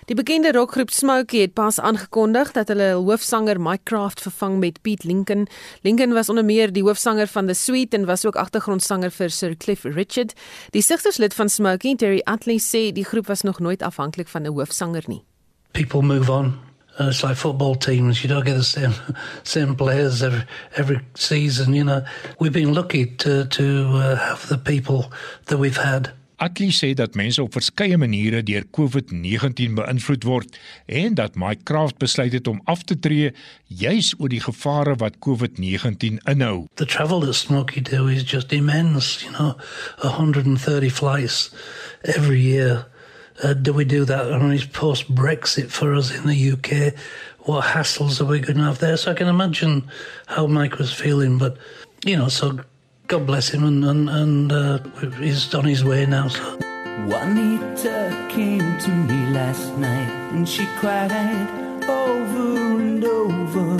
Die bekende rockgroep Smokey het pas aangekondig dat hulle hul hoofsanger Mike Craft vervang met Pete Lincoln. Lincoln was onder meer die hoofsanger van The Sweet en was ook agtergrondsanger vir Sir Cliff Richard. Die sigterslid van Smokey, Terry Atley, sê die groep was nog nooit afhanklik van 'n hoofsanger nie. People move on. Uh, it's like football teams. You don't get the same same players every, every season. You know, we've been lucky to to uh, have the people that we've had. Atli sê dat mense op verskeie maniere deur COVID-19 beïnvloed word en dat Mike Craft besluit het om af te tree juis oor die gevare wat COVID-19 inhou. The travel that Smokey do is just immense, you know, 130 flights every year. Uh, do we do that on his post Brexit for us in the UK? What hassles are we going to have there? So I can imagine how Mike was feeling, but you know, so God bless him and and, and uh, he's on his way now. So. Juanita came to me last night and she cried over and over.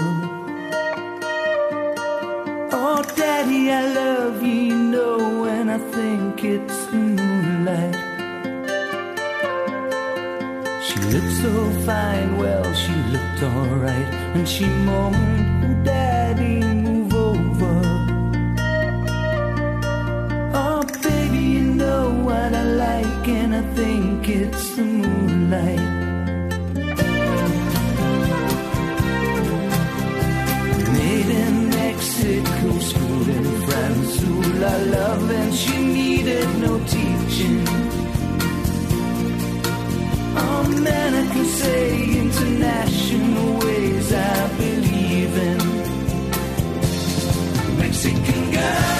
Oh, Daddy, I love you, know, and I think it's moonlight. Looked so fine, well, she looked alright, and she moaned, oh, Daddy, move over. Oh, baby, you know what I like, and I think it's the moonlight. Made in Mexico, school in France, ooh la love, and she needed no teaching. Mexican girl,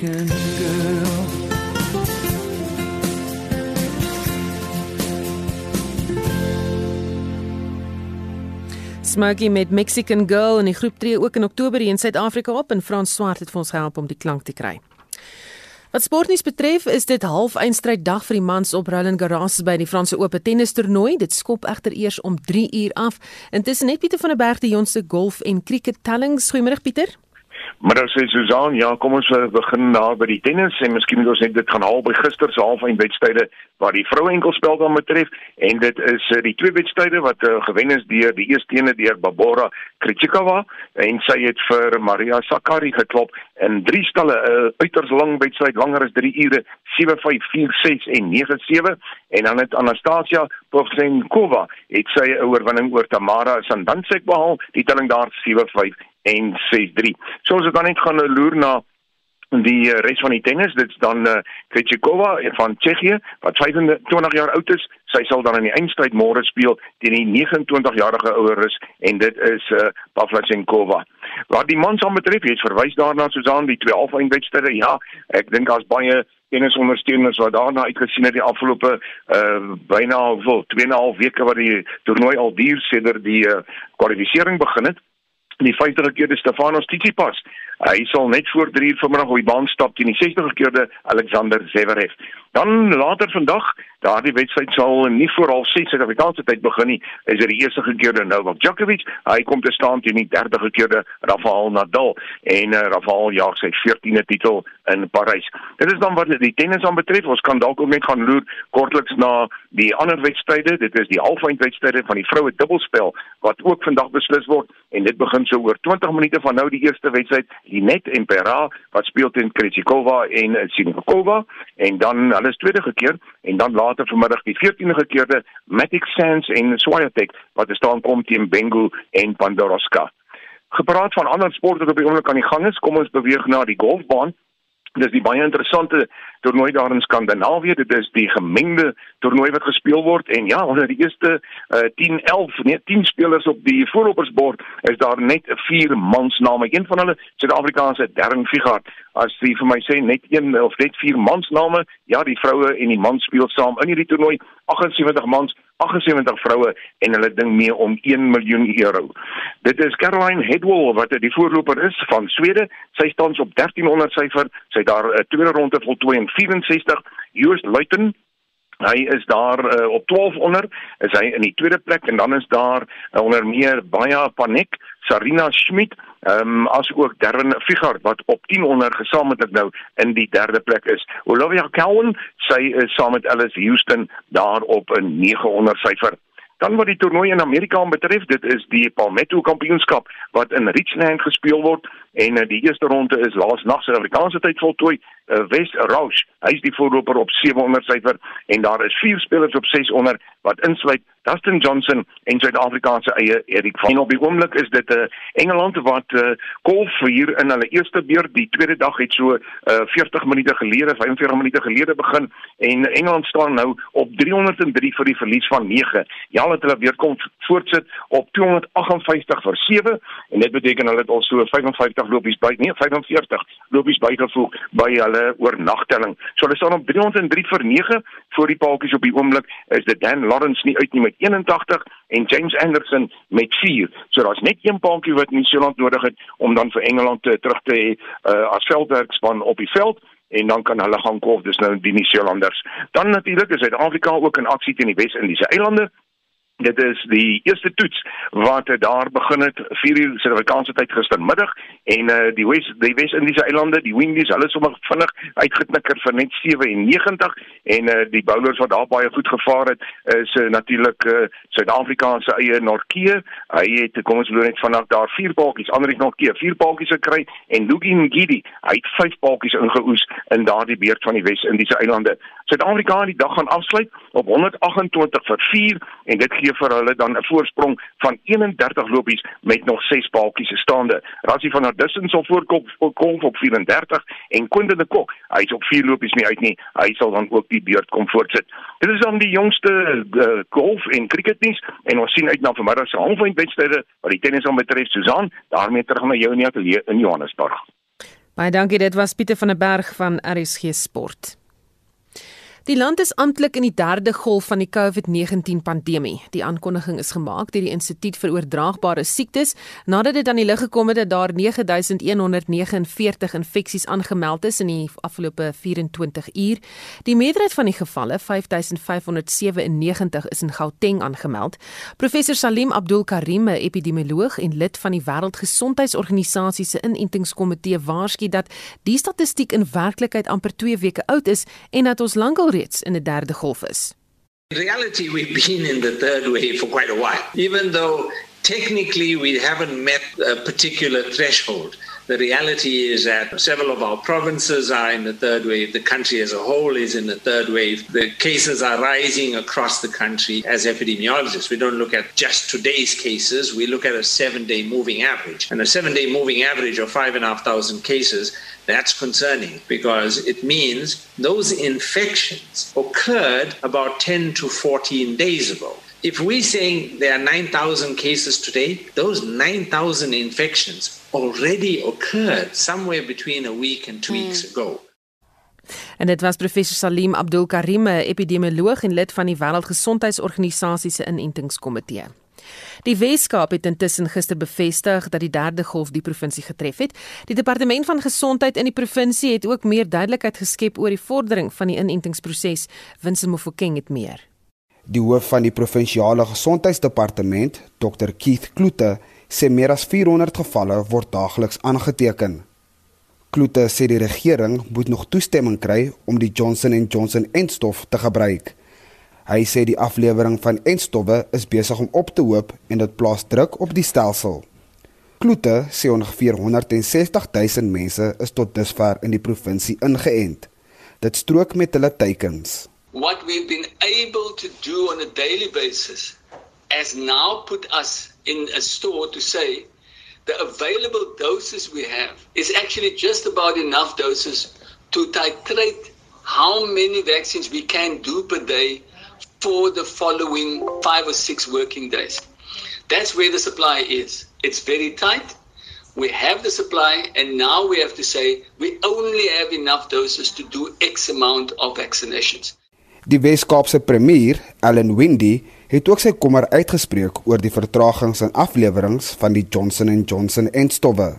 Mexican girl. Smokey met Mexican Girl en die groep tree ook in Oktober hier in Suid-Afrika op en Frans Swart het vir ons gehelp om die klank te kry. Wat sportnuus betref, is dit halfeindstryd dag vir die mans op Roland Garros by die Franse Ope tennis toernooi. Dit skop egter eers om 3 uur af. Intussen net Pieter van der Berg die jongste golf en cricket tellings. Goeiemôre Pieter. Middag sê Susan, ja, kom ons eh, begin daar by die tennis en miskien moet ons net dit gaan haal by gister se halfeindwedstryde wat die vroue enkelspel dan betref en dit is uh, die twee wedstryde wat uh, gewen is deur die eerste ene deur Barbora Krejcikova en sy het vir Maria Sakkari geklop in drie stalle 'n uh, uiters lang wedstryd langer as 3 ure 7-5 4-6 en 9-7 en dan het Anastasia Povsenkova het sy oorwinning oor Tamara Sandansek behaal die telling daar 7-5 en 6-3. So ons het dan net gaan loer na die uh, res van die tennis dit's dan uh, Krejcikova van Tsjechië wat 25 jaar oud is. Sy sal dan in die eindstryd môre speel teen die 29-jarige ouer Rus en dit is uh, Pavlyuchenkova wat die mans aan betref het verwys daarna Susan die twee halfeindwedstryde. Ja ek dink daar's baie tennisondersteuners wat daarna uitgesien het die afgelope uh, byna wel 2,5 weke wat die toernooi al duur sedert die uh, kwalifikasie begin het die 50 keer die Stefanos Tsitsipas. Hy sal net voor 3 uur vanmiddag op die baan stap teen die 60 keer die Alexander Zverev. Dan later vandag, daardie wedstryd sal nie voor half 6 Suid-Afrikaanse tyd begin nie. Is dit die eerste keer die Novak Djokovic, hy kom te staan teen die 30 keer die Rafael Nadal en uh, Rafael jaag sy 14de titel in Parys. Dit is dan wat die tennis aan betref. Ons kan dalk ook net gaan loer kortliks na die ander wedstryde. Dit is die halfeindwedstryde van die vroue dubbelspel wat ook vandag beslis word en dit begin so oor 20 minute van nou die eerste wedstryd, Linet en Pera wat speel teen Krejcikova en Siniakova en dan hulle is tweede gekeer en dan later vanmiddag die 14de gekeerde Matic Sands en Swiatek wat te staan kom teen Bengu en Pandoroska. Gepraat van ander sporte wat op die oomblik aan die gang is, kom ons beweeg na die golfbaan. Dis die baie interessante toernooi daar in Skandinawië. Dit is die gemengde toernooi wat gespeel word en ja, onder die eerste uh, 10, 11, nee, 10 spelers op die voorlopersbord is daar net 4 mans name. Een van hulle, Suid-Afrikaanse Darren Figart. As jy vir my sê net een of net 4 mans name, ja, die vroue en die mans speel saam in hierdie toernooi. 78 mans 78 vroue en hulle ding mee om 1 miljoen euro. Dit is Caroline Hedwall wat die voorloper is van Swede. Sy staan op 1300 syfer. Sy het daar 'n tweede ronde voltooi in 64. Joost Luiten Hy is daar uh, op 12 onder, is hy in die tweede plek en dan is daar uh, onder meer Baia Panek, Sarina Schmidt, ehm um, as ook Darren Figart wat op 10 onder gesamentlik nou in die derde plek is. Olivia Cowan, sy is saam met Alice Houston daar op 'n 900 syfer. Dan wat die toernooi in Amerika betref, dit is die Palmetto Kampioenskap wat in Richland gespeel word en uh, die eerste ronde is laas nag Suid-Afrikaanse tyd voltooi. Uh, Wes Roush, hy is die voorloper op 700 syfer en daar is vier spelers op 600 wat insluit Dustin Johnson en Suid-Afrikaanse eie Erik van. En op die oomblik is dit 'n uh, Engeland wat uh, golf hier in hulle eerste beurt die tweede dag het so uh, 40 minute gelede, 45 minute gelede begin en Engeland staan nou op 303 vir die verlies van 9. Ja, hulle het hulle weer kom voortsit op 258 vir 7 en dit beteken hulle het al so 55 lopies by, nee, 45 lopies bygevoeg by hulle oornagtelling. So hulle staan op 303 vir 9 voor die paaltjies op die oomblik is dit Dan Lawrence nie uit nie met 81 en James Anderson met 4. So daar's net een paaltjie wat New Zealand nodig het om dan vir Engeland te, terug te hê uh, as veldwerkspan op die veld en dan kan hulle gaan kolf dis nou die Nieu-Seelanders. Dan natuurlik is Suid-Afrika ook in aksie teen die Wes-Indiese eilande Dit is die eerste toets wat daar begin het 4 uur Suid-Afrikaanse tyd gistermiddag en uh, die Wes die Wes-Indiese eilande, die Windies, hulle sommer vinnig uitgeknikker vir net 97 en uh, die bowlers wat daar baie goed gevaar het is uh, natuurlik uh, Suid-Afrikaanse eie Norkee. Hy het kom ons beloon net vanaf daar vier balkies, ander het Norkee vier balkies gekry en Lugi Ngidi, hy het vyf balkies ingeoes in daardie beurt van die Wes-Indiese eilande. Suid-Afrika het die dag gaan afsluit op 128 vir 4 en dit gee vir hulle dan 'n voorsprong van 31 lopies met nog 6 paaltjies staande. Rassie van der Dussen sal voorkom kom op 34 en Quentin de Kok, hy is op 4 lopies nie uit nie. Hy sal dan ook die beurt kom voortsit. Dit is dan die jongste uh, golf en cricketnuus en ons sien uit na vanmiddag se halfeindwedstryde wat die tennis aan betref. Susan, daarmee terug na jou in die ateljee in Johannesburg. Baie dankie, dit was Pieter van der Berg van RSG Sport. Die land is amptelik in die derde golf van die COVID-19 pandemie. Die aankondiging is gemaak deur die Instituut vir Oordraagbare Siektes nadat dit aan die lig gekom het dat daar 9149 infeksies aangemeld is in die afgelope 24 uur. Die meerderheid van die gevalle, 5597, is in Gauteng aangemeld. Professor Salim Abdul Karim, 'n epidemioloog en lid van die Wêreldgesondheidsorganisasie se inentingskomitee, waarsku dat die statistiek in werklikheid amper 2 weke oud is en dat ons lankal reeds in 'n derde golf is. In reality, we've been in the third wave for quite a while. Even though technically we haven't met a particular threshold, the reality is that several of our provinces are in the third wave. The country as a whole is in the third wave. The cases are rising across the country. As epidemiologists, we don't look at just today's cases, we look at a seven day moving average. And a seven day moving average of five and a half thousand cases that's concerning because it means those infections occurred about 10 to 14 days ago. If we're saying there are 9,000 cases today, those 9,000 infections already occurred somewhere between a week and two weeks ago. En dit was professor Salim Abdul Karim, epidemioloog en lid van die Wêreldgesondheidsorganisasie se inentingskomitee. Die Weskaap het intussen gister bevestig dat die derde golf die provinsie getref het. Die departement van gesondheid in die provinsie het ook meer duidelikheid geskep oor die vordering van die inentingsproses. Winston Mofokeng het meer. Die hoof van die provinsiale gesondheidsdepartement, Dr Keith Kloete, sê meer as 400 gevalle word daagliks aangeteken. Kloete sê die regering moet nog toestemming kry om die Johnson & Johnson entstof te gebruik. Hy sê die aflewering van entstowwe is besig om op te hoop en dit plaas druk op die stelsel. Kloete sê ongeveer 160 000 mense is tot dusver in die provinsie ingeënt. Dit strook met hulle teikens. what we've been able to do on a daily basis has now put us in a store to say the available doses we have is actually just about enough doses to titrate how many vaccines we can do per day for the following five or six working days. That's where the supply is. It's very tight. We have the supply, and now we have to say we only have enough doses to do X amount of vaccinations. Die Wes-Kaapse premier, Allan Windey, het ook sy kommer uitgespreek oor die vertragings in afleweringe van die Johnson & Johnson entstowwe.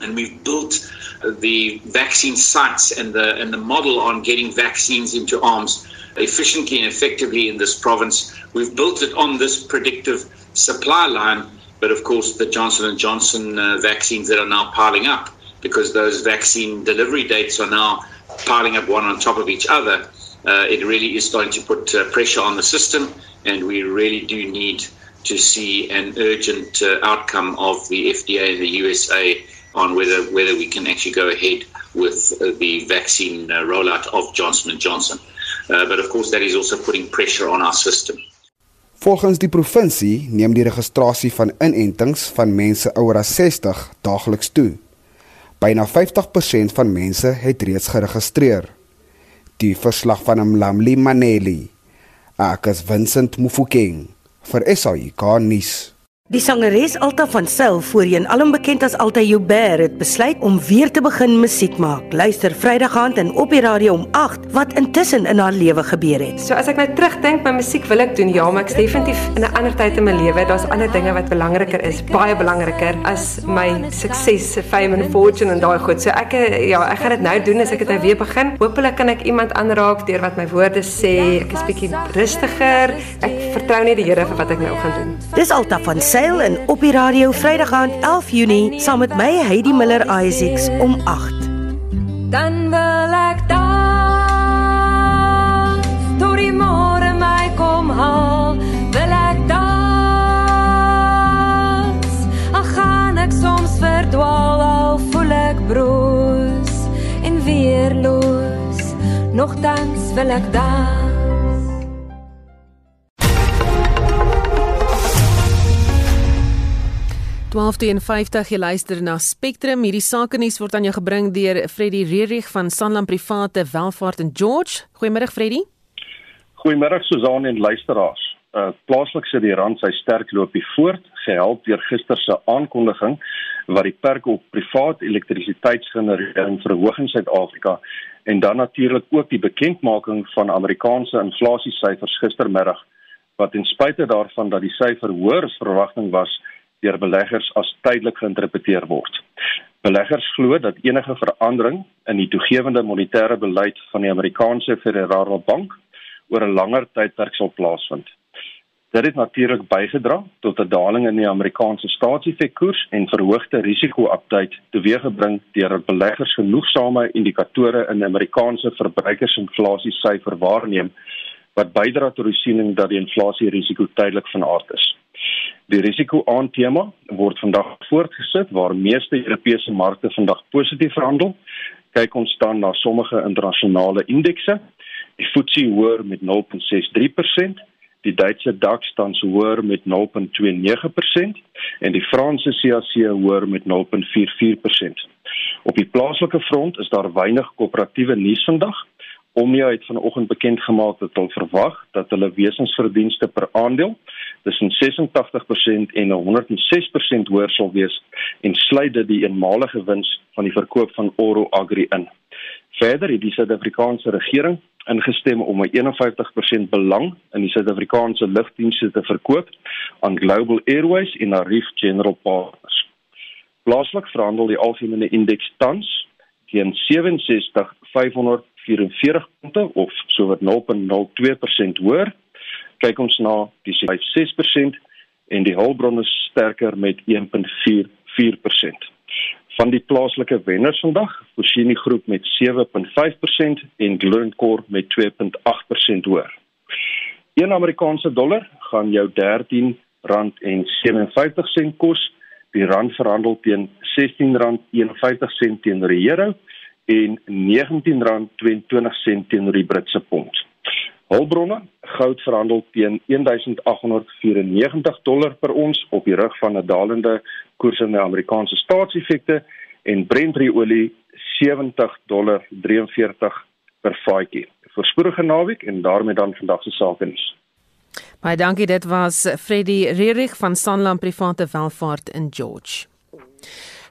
and we've built the vaccine sites and the and the model on getting vaccines into arms efficiently and effectively in this province. We've built it on this predictive supply line, but of course the Johnson and Johnson uh, vaccines that are now piling up because those vaccine delivery dates are now piling up one on top of each other. Uh, it really is starting to put uh, pressure on the system, and we really do need to see an urgent uh, outcome of the FDA and the USA on whether whether we can actually go ahead with uh, the vaccine uh, rollout of Johnson and Johnson. Uh, but of course, that is also putting pressure on our system. Volgens die provinsie neem die registrasie van inentings van mense ouer as 60 daagliks toe. Byna 50% van mense het reeds geregistreer. Die verslag van Mlamli Maneli. Ek is Vincent Mufokeng vir SAIK nuus. Die sangeres Alta van Sail, voorheen alom bekend as Alta Joubert, het besluit om weer te begin musiek maak. Luister Vrydag aand in op die radio om 8 wat intussen in haar lewe gebeur het. So as ek nou terugdink, my musiek wil ek doen, ja, maar ek's definitief in 'n ander tyd in my lewe. Daar's ander dinge wat belangriker is, baie belangriker as my sukses, fame and fortune en daai goed. So ek eh, ja, ek gaan dit nou doen as ek dit nou weer begin. Hoopelik kan ek iemand aanraak deur wat my woorde sê. Ek is bietjie rustiger. Ek vertrou net die Here vir wat ek nou gaan doen. Dis Alta van Sail en op die radio Vrydag aand 11 Junie saam met my Heidi Miller Isaacs om 8. Dan wil ek dans tot die môre my kom haal. Wil ek dans? Ag gaan ek soms verdwaal al voel ek broos en weerloos. Nogtans wil ek dans 12:52 jy luister na Spectrum. Hierdie sakenuus word aan jou gebring deur Freddie Rerig van Sanlam Private Welvaart in George. Goeiemiddag Freddie. Goeiemiddag Susan en luisteraars. uh, plaaslik sit die rand sy sterk loopie voort, gehelp deur gister se aankondiging wat die perke op privaat elektrisiteitsgenerering verhoog in Suid-Afrika en dan natuurlik ook die bekendmaking van Amerikaanse inflasiesyfers gistermiddag wat ten spyte daarvan dat die syfer hoër as verwagting was deur beleggers as tydelik geïnterpreteer word. Beleggers glo dat enige verandering in die toegewende monetêre beleid van die Amerikaanse Federale Bank oor 'n langer tydperk sal plaasvind. Dit het natuurlik bygedra tot 'n daling in die Amerikaanse staatsefekkoers en verhoogde risiko-update teweeggebring deur beleggers genoegsame indikatore in Amerikaanse verbruikersinflasiesyfer waarneem wat bydra tot die siening dat die inflasie risiko tydelik van aard is. Die risiko-aandtema word vandag voortgesit waar meeste Europese markte vandag positief verhandel. Kyk ons dan na sommige internasionale indekse. Die FTSE hoër met 0.63%, die Duitse DAX staan hoër met 0.29% en die Franse CAC hoër met 0.44%. Op die plaaslike front is daar weinig koöperatiewe nuus vandag. Omnia het vanoggend bekend gemaak dat hulle verwag dat hulle wesensverdienste per aandeel tussen 86% en 106% hoër sal wees en sluit dit die eenmalige wins van die verkoop van Oro Agri in. Verder het die Suid-Afrikaanse regering ingestem om 'n 51% belang in die Suid-Afrikaanse lugdienste te verkoop aan Global Airways en Arif General Partners. Plaaslik verhandel die algemene indeks tans teen 67544 punte of sowat 0.02% hoër. Kyk ons na die 5.6% en die hulpbronne sterker met 1.44%. Van die plaaslike wenners vandag, die groep met 7.5% en Glencore met 2.8% hoër. 1 Amerikaanse dollar gaan jou R13.57 kos. Die rand verhandel teen R16.51 teenoor die euro en R19.22 teenoor die Britse pond. Hulpbronne, goud verhandel teen 1894 dollar per ons op die rug van 'n dalende koers in die Amerikaanse staatseffekte en Brent olie 70 dollar 43 per vatjie. Voorspoedige naweek en daarmee dan vandag se sake nuus. Baie dankie, dit was Freddy Rerich van Sanlam Private Welvaart in George.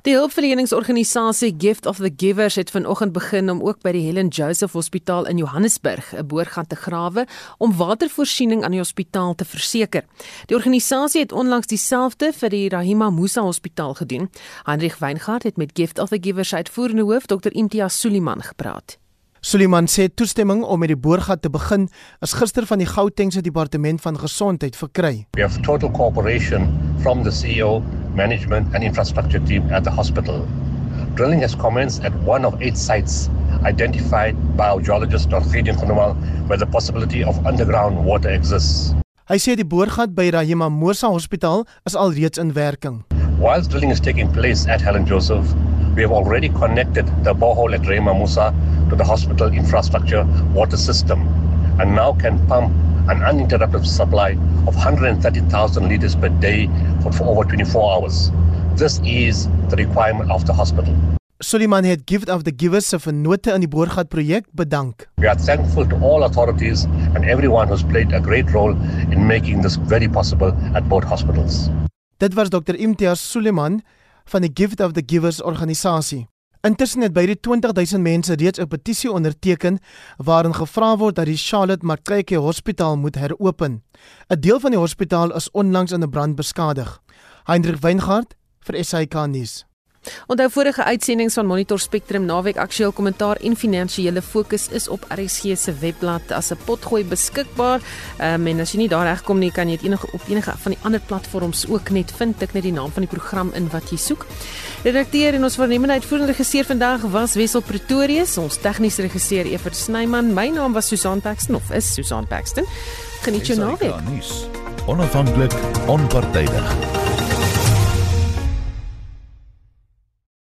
Die hulpverleningsorganisasie Gift of the Givers het vanoggend begin om ook by die Helen Joseph Hospitaal in Johannesburg 'n boorgat te grawe om watervoorsiening aan die hospitaal te verseker. Die organisasie het onlangs dieselfde vir die Rahima Musa Hospitaal gedoen. Heinrich Weingart het met Gift of the Givers uitvoerende hoof Dr Imtiaz Suliman gepraat. Suliman sê toestemming om met die boorgat te begin is gister van die Gautengse Departement van Gesondheid verkry. We have total cooperation from the CEO, management, and infrastructure team at the hospital. Drilling has commenced at one of eight sites identified by our geologist Dr. Gideon where the possibility of underground water exists. Hy sê die boorgat by Rahima Musa Hospitaal is alreeds in werking. Whilst drilling is taking place at Helen Joseph, we have already connected the borehole at Rema Musa to the hospital infrastructure water system and now can pump an uninterrupted supply of 130,000 liters per day for, for over 24 hours. This is the requirement of the hospital. Suliman het Gift of the Givers se vennote in die boorgat projek bedank. We are thankful to all authorities and everyone who's played a great role in making this very possible at both hospitals. Dit was Dr Imtiaz Suliman van die Gift of the Givers organisasie. Intussen het by die 20000 mense reeds 'n petisie onderteken waarin gevra word dat die Charlotte Mackay Hospitaal moet heropen. 'n Deel van die hospitaal is onlangs in 'n brand beskadig. Hendrik Weingart vir SAK nuus. Onthou vorige uitsendings van Monitor Spectrum naweek aktueel kommentaar en finansiële fokus is op RSG se webblad as 'n potgooi beskikbaar. Ehm um, en as jy nie daar regkom nie, kan jy dit enige op enige van die ander platforms ook net vind. Tik net die naam van die program in wat jy soek. Redakteur en ons waarnemende uitvoerende regisseur vandag was Wessel Pretorius, ons tegniese regisseur Evert Snyman. My naam was Susan Paxton of is Susan Paxton. Geniet jou naweek. Onafhanklik, onpartydig.